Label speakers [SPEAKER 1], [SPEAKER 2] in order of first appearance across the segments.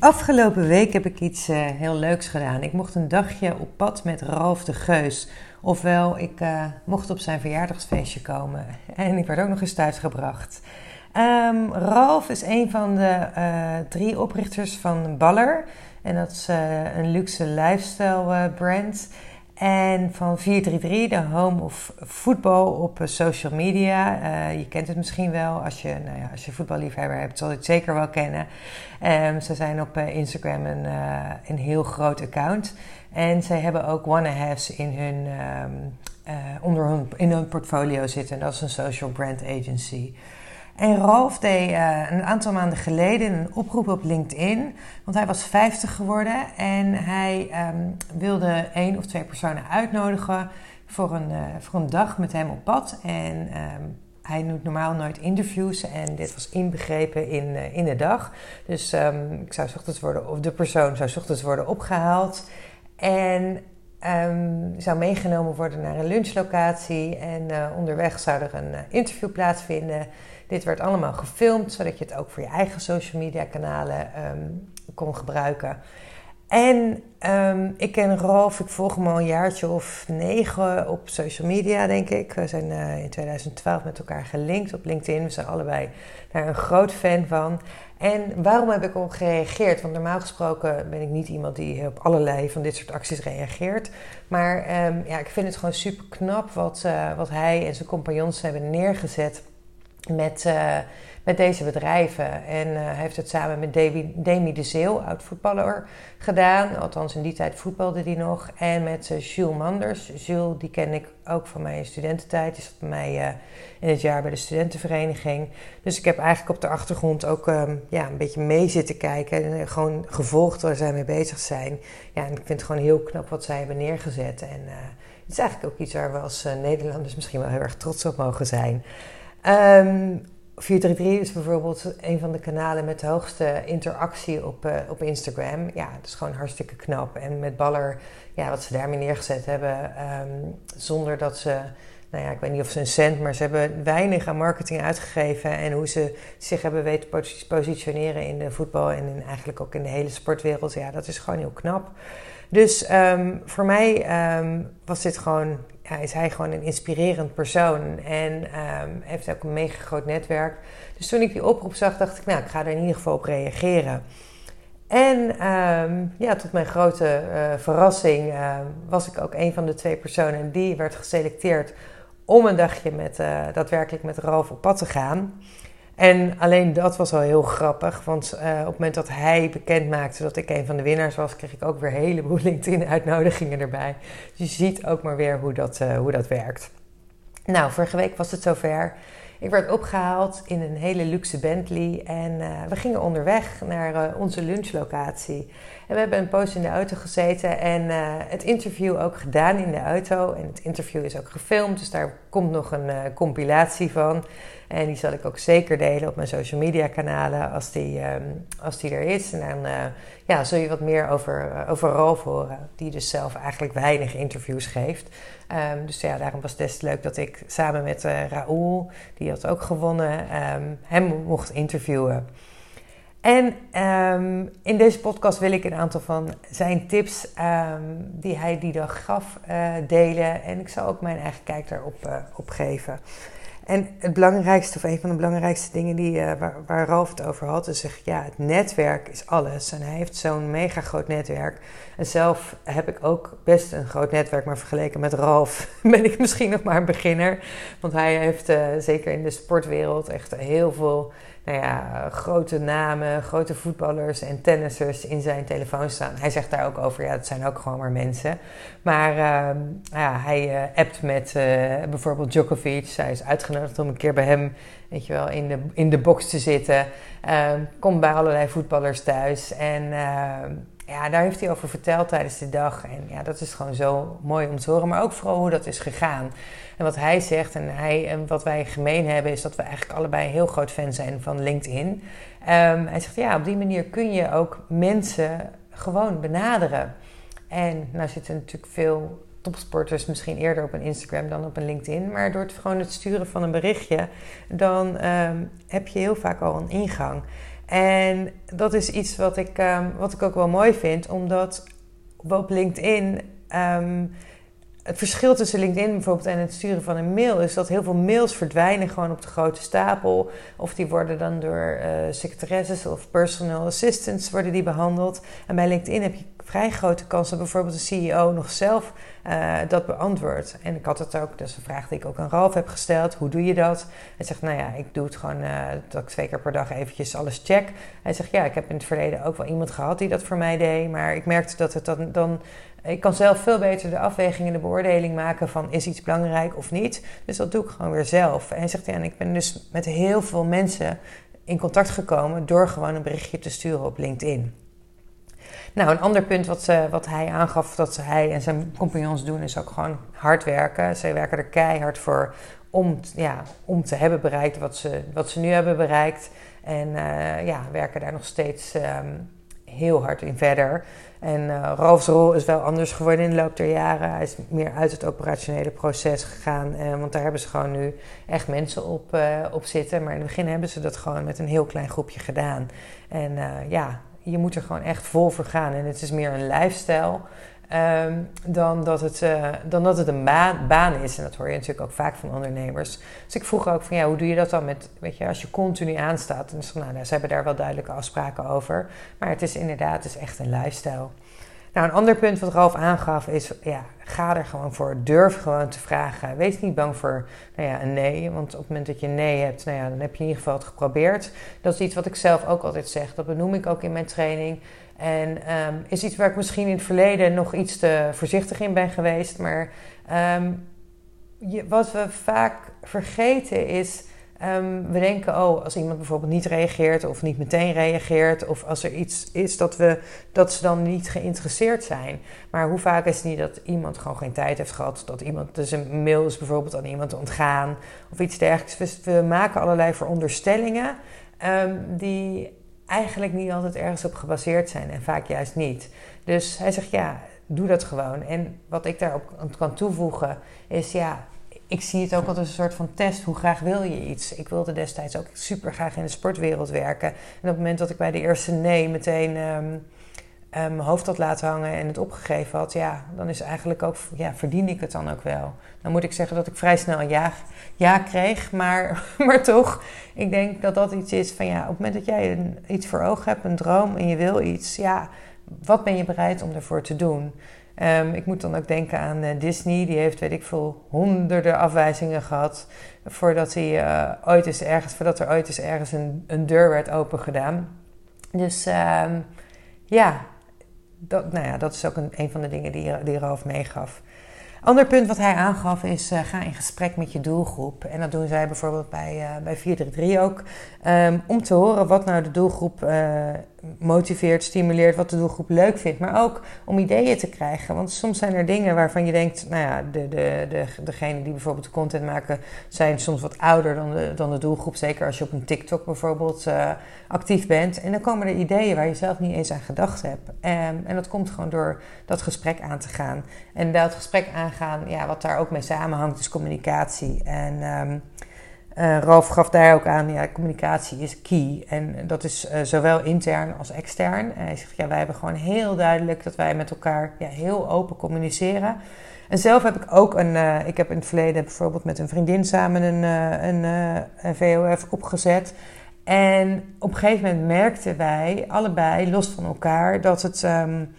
[SPEAKER 1] Afgelopen week heb ik iets uh, heel leuks gedaan. Ik mocht een dagje op pad met Ralf de Geus. Ofwel, ik uh, mocht op zijn verjaardagsfeestje komen. En ik werd ook nog eens thuisgebracht. Um, Ralf is een van de uh, drie oprichters van Baller. En dat is een luxe lifestyle brand. En van 433, de home of voetbal op social media. Uh, je kent het misschien wel. Als je, nou ja, als je voetballiefhebber hebt, zal je het zeker wel kennen. Um, ze zijn op uh, Instagram een, een heel groot account. En zij hebben ook one-and-halves in hun, um, onder hun, in hun portfolio zitten. Dat is een social brand agency. En Ralf deed uh, een aantal maanden geleden een oproep op LinkedIn. Want hij was 50 geworden en hij um, wilde één of twee personen uitnodigen voor een, uh, voor een dag met hem op pad. En um, hij doet normaal nooit interviews en dit was inbegrepen in, uh, in de dag. Dus um, ik zou ochtends worden, of de persoon zou ochtends worden opgehaald. En Um, zou meegenomen worden naar een lunchlocatie en uh, onderweg zou er een uh, interview plaatsvinden. Dit werd allemaal gefilmd, zodat je het ook voor je eigen social media kanalen um, kon gebruiken. En um, ik ken Rolf, ik volg hem al een jaartje of negen op social media, denk ik. We zijn uh, in 2012 met elkaar gelinkt op LinkedIn. We zijn allebei daar een groot fan van. En waarom heb ik op gereageerd? Want normaal gesproken ben ik niet iemand die op allerlei van dit soort acties reageert. Maar um, ja, ik vind het gewoon super knap wat, uh, wat hij en zijn compagnons hebben neergezet met, uh, met deze bedrijven. En uh, hij heeft het samen met Demi, Demi de Zeeuw, oud-voetballer, gedaan. Althans, in die tijd voetbalde hij nog. En met uh, Jules Manders. Jules, die ken ik ook van mijn studententijd. Die zat bij mij in het jaar bij de studentenvereniging. Dus ik heb eigenlijk op de achtergrond ook um, ja, een beetje mee zitten kijken. En gewoon gevolgd waar zij mee bezig zijn. Ja, en ik vind het gewoon heel knap wat zij hebben neergezet. En het is eigenlijk ook iets waar we als Nederlanders misschien wel heel erg trots op mogen zijn. Um, 433 is bijvoorbeeld een van de kanalen met de hoogste interactie op, uh, op Instagram. Ja, dat is gewoon hartstikke knap. En met Baller, ja, wat ze daarmee neergezet hebben, um, zonder dat ze, nou ja, ik weet niet of ze een cent, maar ze hebben weinig aan marketing uitgegeven. En hoe ze zich hebben weten positioneren in de voetbal en in, eigenlijk ook in de hele sportwereld. Ja, dat is gewoon heel knap. Dus um, voor mij was dit gewoon is hij gewoon een inspirerend persoon en um, heeft ook een mega groot netwerk. Dus toen ik die oproep zag, dacht ik, nou, ik ga er in ieder geval op reageren. En ja, tot mijn grote uh, verrassing was ik ook een van de twee personen die werd geselecteerd om een dagje met, uh, daadwerkelijk met Ralf op pad te gaan. En alleen dat was al heel grappig, want uh, op het moment dat hij bekend maakte dat ik een van de winnaars was, kreeg ik ook weer een heleboel LinkedIn-uitnodigingen erbij. Dus je ziet ook maar weer hoe dat, uh, hoe dat werkt. Nou, vorige week was het zover. Ik werd opgehaald in een hele luxe Bentley en uh, we gingen onderweg naar onze lunchlocatie. En we hebben een poos in de auto gezeten en het interview ook gedaan in de auto. En het interview is ook gefilmd, dus daar komt nog een compilatie van. En die zal ik ook zeker delen op mijn social media kanalen als die, um, als die er is. En dan uh, ja, zul je wat meer over, over Ralf horen, die dus zelf eigenlijk weinig interviews geeft. Um, dus ja, daarom was het best leuk dat ik samen met Raoul, die had ook gewonnen, um, hem mocht interviewen. En um, in deze podcast wil ik een aantal van zijn tips um, die hij die dag gaf uh, delen. En ik zal ook mijn eigen kijk daarop uh, op geven. En het belangrijkste, of een van de belangrijkste dingen die, uh, waar, Ralf het over had, is zeg, ja, het netwerk is alles. En hij heeft zo'n mega groot netwerk. En zelf heb ik ook best een groot netwerk, maar vergeleken met Ralf ben ik misschien nog maar een beginner. Want hij heeft zeker in de sportwereld echt heel veel nou ja, grote namen, grote voetballers en tennissers in zijn telefoon staan. Hij zegt daar ook over, ja, het zijn ook gewoon maar mensen. Maar uh, ja, hij uh, appt met uh, bijvoorbeeld Djokovic. Hij is uitgenodigd om een keer bij hem, weet je wel, in de, in de box te zitten. Ehm, komt bij allerlei voetballers thuis en ehm, ja, daar heeft hij over verteld tijdens de dag. En ja, dat is gewoon zo mooi om te horen. Maar ook vooral hoe dat is gegaan. En wat hij zegt en, hij, en wat wij gemeen hebben, is dat we eigenlijk allebei heel groot fan zijn van LinkedIn. Um, hij zegt ja, op die manier kun je ook mensen gewoon benaderen. En nou zitten natuurlijk veel topsporters misschien eerder op een Instagram dan op een LinkedIn. Maar door het, gewoon het sturen van een berichtje, dan um, heb je heel vaak al een ingang. En dat is iets wat ik, um, wat ik ook wel mooi vind, omdat op LinkedIn. Um, het verschil tussen LinkedIn bijvoorbeeld en het sturen van een mail is dat heel veel mails verdwijnen gewoon op de grote stapel. Of die worden dan door uh, secretaresses of personal assistants worden die behandeld. En bij LinkedIn heb je vrij grote kans dat bijvoorbeeld de CEO nog zelf uh, dat beantwoordt. En ik had het ook, dat is een vraag die ik ook aan Ralf heb gesteld. Hoe doe je dat? Hij zegt, nou ja, ik doe het gewoon uh, dat ik twee keer per dag eventjes alles check. Hij zegt, ja, ik heb in het verleden ook wel iemand gehad die dat voor mij deed. Maar ik merkte dat het dan, dan ik kan zelf veel beter de afweging en de beoordeling maken van is iets belangrijk of niet. Dus dat doe ik gewoon weer zelf. En hij zegt, ja, en ik ben dus met heel veel mensen in contact gekomen door gewoon een berichtje te sturen op LinkedIn. Nou, een ander punt wat, uh, wat hij aangaf dat hij en zijn compagnons doen, is ook gewoon hard werken. Zij werken er keihard voor om, ja, om te hebben bereikt wat ze, wat ze nu hebben bereikt. En uh, ja, werken daar nog steeds um, heel hard in verder. En uh, Ralfs rol is wel anders geworden in de loop der jaren. Hij is meer uit het operationele proces gegaan. Uh, want daar hebben ze gewoon nu echt mensen op, op zitten. Maar in het begin hebben ze dat gewoon met een heel klein groepje gedaan. En ja, je moet er gewoon echt vol voor gaan. En het is meer een lifestyle. Um, dan, dat het, uh, dan dat het een baan, is. En dat hoor je natuurlijk ook vaak van ondernemers. Dus ik vroeg ook van ja, hoe doe je dat dan met, weet je, als je continu aanstaat. En van, nou, nou, ze hebben daar wel duidelijke afspraken over. Maar het is inderdaad, het is echt een lifestyle. Nou, een ander punt wat Ralf aangaf is, ja, ga er gewoon voor. Durf gewoon te vragen. Wees niet bang voor nou ja, een nee. Want op het moment dat je nee hebt, nou ja, dan heb je in ieder geval het geprobeerd. Dat is iets wat ik zelf ook altijd zeg. Dat benoem ik ook in mijn training. En um, is iets waar ik misschien in het verleden nog iets te voorzichtig in ben geweest. Maar um, je, wat we vaak vergeten is. Um, we denken, oh, als iemand bijvoorbeeld niet reageert of niet meteen reageert, of als er iets is dat, we, dat ze dan niet geïnteresseerd zijn. Maar hoe vaak is het niet dat iemand gewoon geen tijd heeft gehad, dat iemand dus een mail is bijvoorbeeld aan iemand ontgaan of iets dergelijks. We, maken allerlei veronderstellingen um, die eigenlijk niet altijd ergens op gebaseerd zijn en vaak juist niet. Dus hij zegt ja, doe dat gewoon. En wat ik daarop kan toevoegen is ja, ik zie het ook als een soort van test. Hoe graag wil je iets? Ik wilde destijds ook super graag in de sportwereld werken. En op het moment dat ik bij de eerste nee meteen um, mijn hoofd had laten hangen en het opgegeven had, ja, dan is eigenlijk ook, ja, verdien ik het dan ook wel. Dan moet ik zeggen dat ik vrij snel een ja, ja kreeg, maar, maar toch, ik denk dat dat iets is van ja, op het moment dat jij iets voor ogen hebt, een droom en je wil iets, ja, wat ben je bereid om ervoor te doen? Um, ik moet dan ook denken aan uh, Disney, die heeft, weet ik veel, honderden afwijzingen gehad voordat, hij, uh, ooit is ergens, voordat er ooit eens ergens een, een deur werd opengedaan. Dus um, ja, dat, nou ja, dat is ook een, een van de dingen die, die Ralf meegaf. Ander punt wat hij aangaf is: uh, ga in gesprek met je doelgroep. En dat doen zij bijvoorbeeld bij, uh, bij 433 ook. Um, om te horen wat nou de doelgroep uh, motiveert, stimuleert, wat de doelgroep leuk vindt. Maar ook om ideeën te krijgen. Want soms zijn er dingen waarvan je denkt: nou ja, de, de, de, degene die bijvoorbeeld de content maken, zijn soms wat ouder dan de, dan de doelgroep. Zeker als je op een TikTok bijvoorbeeld actief bent. En dan komen er ideeën waar je zelf niet eens aan gedacht hebt. Um, en dat komt gewoon door dat gesprek aan te gaan. En dat gesprek aangaan, ja, wat daar ook mee samenhangt, is communicatie. En um, uh, Ralf gaf daar ook aan, ja, communicatie is key. En dat is uh, zowel intern als extern. En hij zegt, ja, wij hebben gewoon heel duidelijk dat wij met elkaar ja, heel open communiceren. En zelf heb ik ook een, uh, ik heb in het verleden bijvoorbeeld met een vriendin samen een, een, VOF opgezet. En op een gegeven moment merkten wij allebei, los van elkaar, dat het um,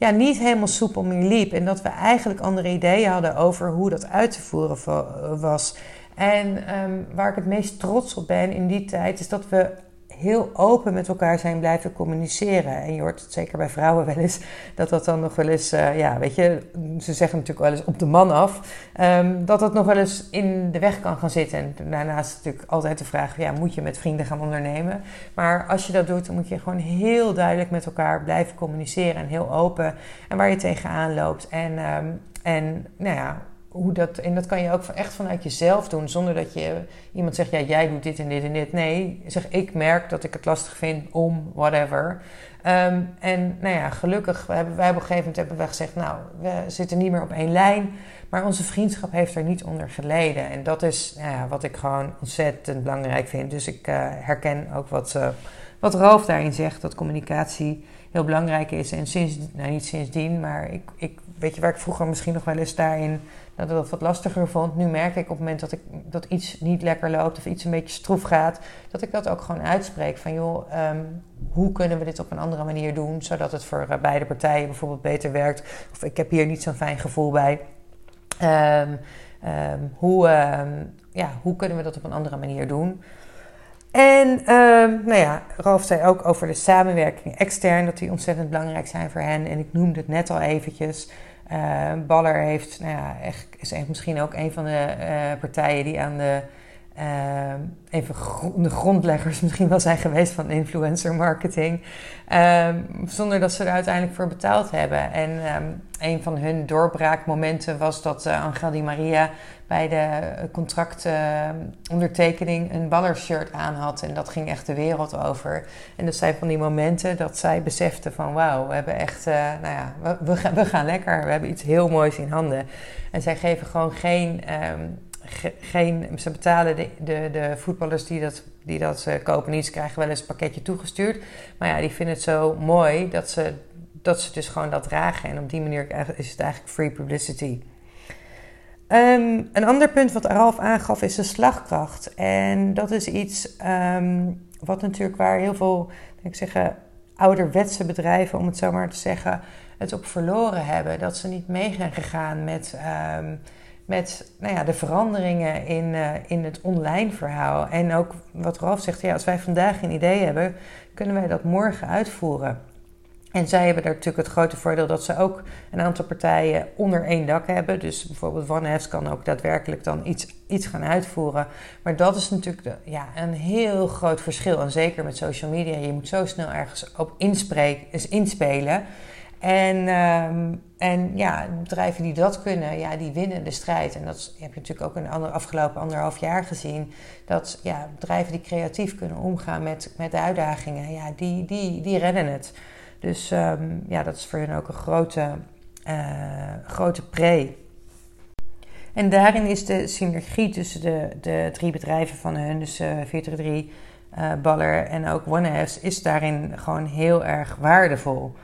[SPEAKER 1] ja, niet helemaal soepel meer liep. En dat we eigenlijk andere ideeën hadden over hoe dat uit te voeren was. En ehm, waar ik het meest trots op ben in die tijd, is dat we heel open met elkaar zijn blijven communiceren. En je hoort het zeker bij vrouwen wel eens, dat dat dan nog wel eens, uh, ja, weet je, ze zeggen natuurlijk wel eens op de man af, um, dat dat nog wel eens in de weg kan gaan zitten. En daarnaast natuurlijk altijd de vraag, ja, moet je met vrienden gaan ondernemen? Maar als je dat doet, dan moet je gewoon heel duidelijk met elkaar blijven communiceren en heel open en waar je tegenaan loopt. En, um, en nou ja, hoe dat, en dat kan je ook echt vanuit jezelf doen, zonder dat je iemand zegt, ja, jij doet dit en dit en dit. Nee, zeg, ik merk dat ik het lastig vind om whatever. Um, en nou ja, gelukkig, we hebben, wij op een gegeven moment hebben we gezegd, nou, we zitten niet meer op één lijn, maar onze vriendschap heeft er niet onder geleden. En dat is nou ja, wat ik gewoon ontzettend belangrijk vind. Dus ik uh, herken ook wat, uh, wat Roof daarin zegt, dat communicatie heel belangrijk is. En sinds, nou niet sindsdien, maar ik, ik weet je waar ik vroeger misschien nog wel eens daarin dat ik dat wat lastiger vond. Nu merk ik op het moment dat, ik, dat iets niet lekker loopt of iets een beetje stroef gaat, dat ik dat ook gewoon uitspreek. Van joh, um, hoe kunnen we dit op een andere manier doen, zodat het voor uh, beide partijen bijvoorbeeld beter werkt. Of ik heb hier niet zo'n fijn gevoel bij. Um, um, hoe, ja, hoe kunnen we dat op een andere manier doen? En nou ja, Ralf zei ook over de samenwerking extern, dat die ontzettend belangrijk zijn voor hen. En ik noemde het net al eventjes. Uh, Baller heeft, nou ja, echt, is misschien ook een van de uh, partijen die aan de, uh, even de grondleggers misschien wel zijn geweest van influencer marketing. Ehm, zonder dat ze er uiteindelijk voor betaald hebben. En um, een van hun doorbraakmomenten was dat Angel Di Maria bij de contractondertekening een ballershirt aan had. En dat ging echt de wereld over. En dat zijn van die momenten dat zij besefte van... wauw, we hebben echt... Uh, nou ja, we, gaan, lekker. We hebben iets heel moois in handen. En zij geven gewoon geen... Ge, geen ze betalen de, de, de voetballers die dat, die dat uh, kopen niet. Ze krijgen wel eens een pakketje toegestuurd. Maar ja, die vinden het zo mooi dat ze, dat ze dus gewoon dat dragen. En op die manier is het eigenlijk free publicity. Um, een ander punt wat Ralf aangaf is de slagkracht. En dat is iets um, wat natuurlijk waar heel veel, ik zeggen, ouderwetse bedrijven, om het zo maar te zeggen, het op verloren hebben. Dat ze niet mee zijn gegaan met, um, met nou ja, de veranderingen in, uh, in het online verhaal. En ook wat Ralf zegt, ja, als wij vandaag een idee hebben, kunnen wij dat morgen uitvoeren. En zij hebben daar natuurlijk het grote voordeel dat ze ook een aantal partijen onder één dak hebben. Dus bijvoorbeeld OneHefs kan ook daadwerkelijk dan iets, iets gaan uitvoeren. Maar dat is natuurlijk de, ja, een heel groot verschil. En zeker met social media. Je moet zo snel ergens op inspelen. En, um, en ja, bedrijven die dat kunnen, ja, die winnen de strijd. En dat heb je natuurlijk ook in de andere, afgelopen anderhalf jaar gezien. Dat ja, bedrijven die creatief kunnen omgaan met, met de uitdagingen, ja, die, die, die redden het. Dus um, ja, dat is voor hen ook een grote, uh, grote pre. En daarin is de synergie tussen de, de drie bedrijven van hun, dus uh, 433, uh, Baller en ook OneHefs, is daarin gewoon heel erg waardevol.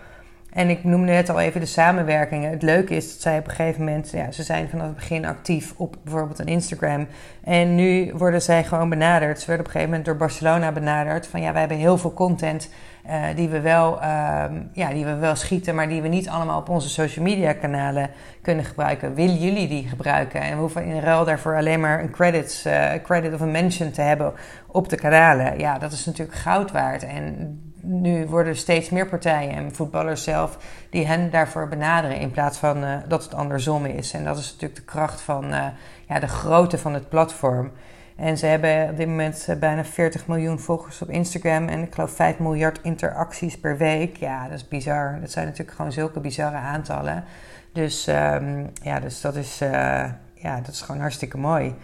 [SPEAKER 1] En ik noemde net al even de samenwerkingen. Het leuke is dat zij op een gegeven moment, ja, ze zijn vanaf het begin actief op bijvoorbeeld een Instagram. En nu worden zij gewoon benaderd. Ze werden op een gegeven moment door Barcelona benaderd. Van ja, wij hebben heel veel content uh, die, we wel, uh, ja, die we wel schieten, maar die we niet allemaal op onze social media kanalen kunnen gebruiken. Willen jullie die gebruiken? En we hoeven in ruil daarvoor alleen maar een credits, uh, credit of een mention te hebben op de kanalen. Ja, dat is natuurlijk goud waard. En nu worden er steeds meer partijen en voetballers zelf die hen daarvoor benaderen in plaats van uh, dat het andersom is. En dat is natuurlijk de kracht van uh, ja, de grootte van het platform. En ze hebben op dit moment uh, bijna 40 miljoen volgers op Instagram en ik geloof 5 miljard interacties per week. Ja, dat is bizar. Dat zijn natuurlijk gewoon zulke bizarre aantallen. Dus, um, ja, dus dat, is, ja, dat is gewoon hartstikke mooi.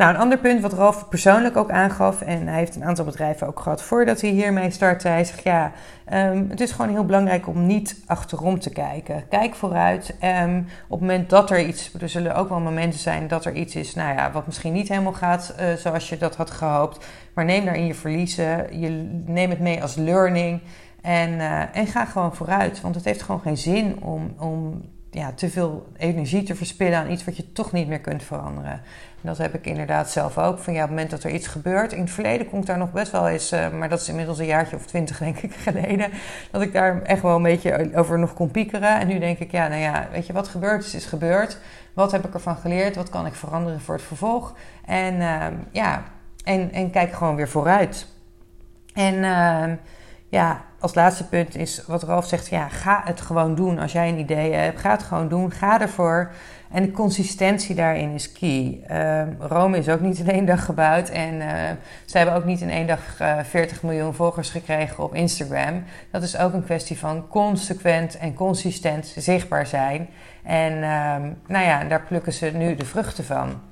[SPEAKER 1] Nou, een ander punt wat Ralf persoonlijk ook aangaf, en hij heeft een aantal bedrijven ook gehad voordat hij hiermee startte. Hij zegt ja, um, het is gewoon heel belangrijk om niet achterom te kijken. Kijk vooruit. Um, op het moment dat er iets, er zullen ook wel momenten zijn dat er iets is, nou ja, wat misschien niet helemaal gaat uh, zoals je dat had gehoopt. Maar neem daarin je verliezen. Je neem het mee als learning. En, uh, en ga gewoon vooruit. Want het heeft gewoon geen zin om, om ja, te veel energie te verspillen aan iets wat je toch niet meer kunt veranderen. Dat heb ik inderdaad zelf ook. Van ja, op het moment dat er iets gebeurt. In het verleden kon ik daar nog best wel eens, uh, maar dat is inmiddels een jaartje of twintig denk ik geleden. Dat ik daar echt wel een beetje over nog kon piekeren. En nu denk ik, ja, nou ja, weet je, wat gebeurd is, is gebeurd. Wat heb ik ervan geleerd? Wat kan ik veranderen voor het vervolg? En uh, ja, en, en kijk gewoon weer vooruit. En uh, ja, als laatste punt is wat Ralf zegt: ja, ga het gewoon doen. Als jij een idee hebt, ga het gewoon doen. Ga ervoor. En de consistentie daarin is key. Uh, Rome is ook niet in één dag gebouwd. En uh, ze hebben ook niet in één dag uh, 40 miljoen volgers gekregen op Instagram. Dat is ook een kwestie van consequent en consistent zichtbaar zijn. En ehm, nou ja, daar plukken ze nu de vruchten van.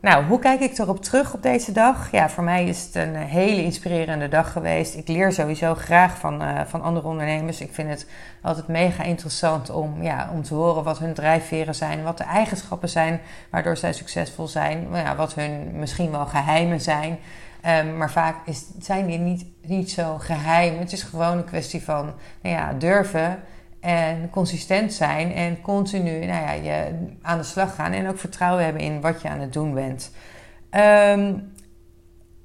[SPEAKER 1] Nou, hoe kijk ik erop terug op deze dag? Ja, voor mij is het een hele inspirerende dag geweest. Ik leer sowieso graag van, uh, van andere ondernemers. Ik vind het altijd mega interessant om, ja, om te horen wat hun drijfveren zijn, wat de eigenschappen zijn waardoor zij succesvol zijn, ja, wat hun misschien wel geheimen zijn. Um, maar vaak is, zijn die niet, niet zo geheim. Het is gewoon een kwestie van nou ja, durven en consistent zijn en continu nou ja, je aan de slag gaan en ook vertrouwen hebben in wat je aan het doen bent. Um,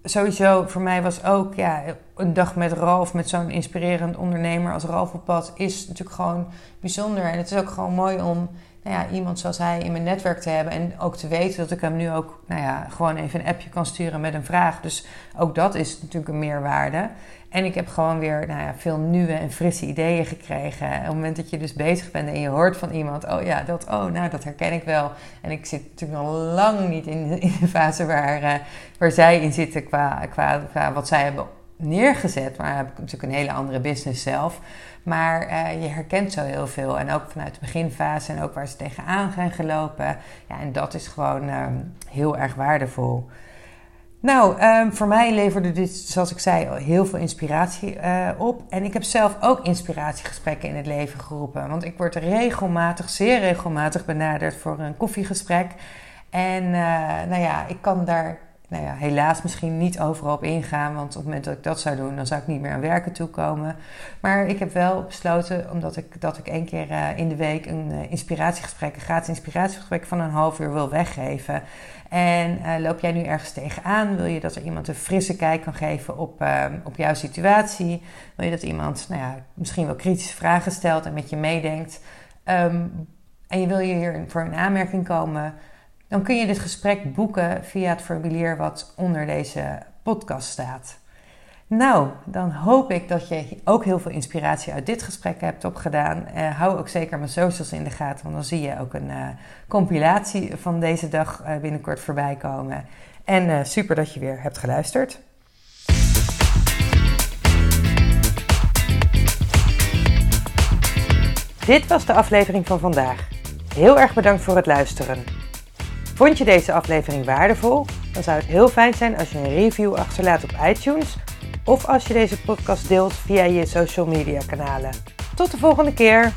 [SPEAKER 1] sowieso voor mij was ook ja, een dag met Ralf, met zo'n inspirerend ondernemer als Ralf op pad, is natuurlijk gewoon bijzonder. En het is ook gewoon mooi om nou ja, iemand zoals hij in mijn netwerk te hebben. En ook te weten dat ik hem nu ook nou ja, gewoon even een appje kan sturen met een vraag. Dus ook dat is natuurlijk een meerwaarde. En ik heb gewoon weer nou ja, veel nieuwe en frisse ideeën gekregen. Op het moment dat je dus bezig bent en je hoort van iemand, oh ja, dat, oh, nou, dat herken ik wel. En ik zit natuurlijk nog lang niet in, in de fase waar, uh, waar zij in zitten qua, qua, qua wat zij hebben neergezet. Maar heb ik natuurlijk een hele andere business zelf. Maar uh, je herkent zo heel veel. En ook vanuit de beginfase en ook waar ze tegenaan gaan gelopen. Ja, en dat is gewoon um, heel erg waardevol. Nou, um, voor mij leverde dit, zoals ik zei, heel veel inspiratie uh, op. En ik heb zelf ook inspiratiegesprekken in het leven geroepen. Want ik word regelmatig, zeer regelmatig benaderd voor een koffiegesprek. En uh, nou ja, ik kan daar nou ja, helaas misschien niet overal op ingaan. Want op het moment dat ik dat zou doen, dan zou ik niet meer aan werken toekomen. Maar ik heb wel besloten, omdat ik dat ik één keer uh, in de week een uh, inspiratiegesprek, een gratis inspiratiegesprek van een half uur wil weggeven. En uh, loop jij nu ergens tegenaan? Wil je dat er iemand een frisse kijk kan geven op, op jouw situatie? Wil je dat iemand nou ja, misschien wel kritische vragen stelt en met je meedenkt? Um, en je wil je hier voor een aanmerking komen? Dan kun je dit gesprek boeken via het formulier wat onder deze podcast staat. Nou, dan hoop ik dat je ook heel veel inspiratie uit dit gesprek hebt opgedaan. Uh, hou ook zeker mijn socials in de gaten, want dan zie je ook een uh, compilatie van deze dag uh, binnenkort voorbij komen. En super dat je weer hebt geluisterd. Dit was de aflevering van vandaag. Heel erg bedankt voor het luisteren. Vond je deze aflevering waardevol? Dan zou het heel fijn zijn als je een review achterlaat op iTunes of als je deze podcast deelt via je social media kanalen. Tot de volgende keer!